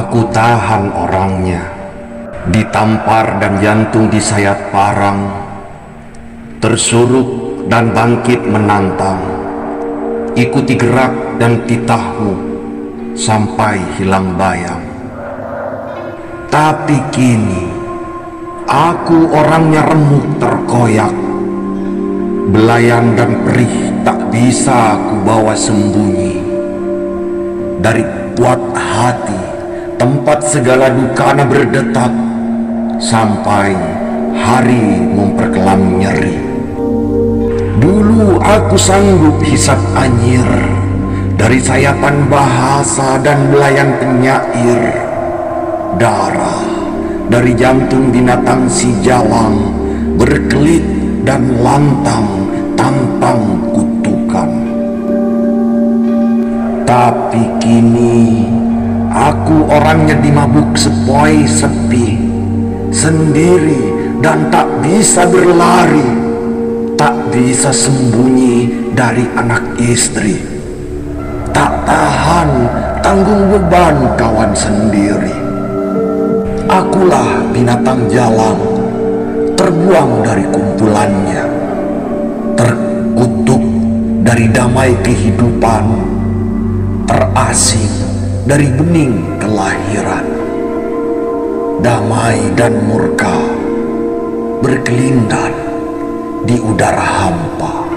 Aku tahan orangnya, ditampar dan jantung disayat parang, tersuruk dan bangkit menantang, ikuti gerak dan titahmu sampai hilang bayang. Tapi kini, aku orangnya remuk terkoyak, belayan dan perih tak bisa aku bawa sembunyi. Dari kuat hati tempat segala dukana berdetak sampai hari memperkelam nyeri. Dulu aku sanggup hisap anyir dari sayapan bahasa dan belayan penyair. Darah dari jantung binatang si jalang berkelit dan lantang tampang kutukan. Tapi kini Aku orangnya dimabuk sepoi sepi Sendiri dan tak bisa berlari. Tak bisa sembunyi dari anak istri. Tak tahan tanggung beban kawan sendiri. Akulah binatang jalan Terbuang dari kumpulannya. Terkutuk dari damai kehidupan Terasing dari bening kelahiran. Damai dan murka berkelindan di udara hampa.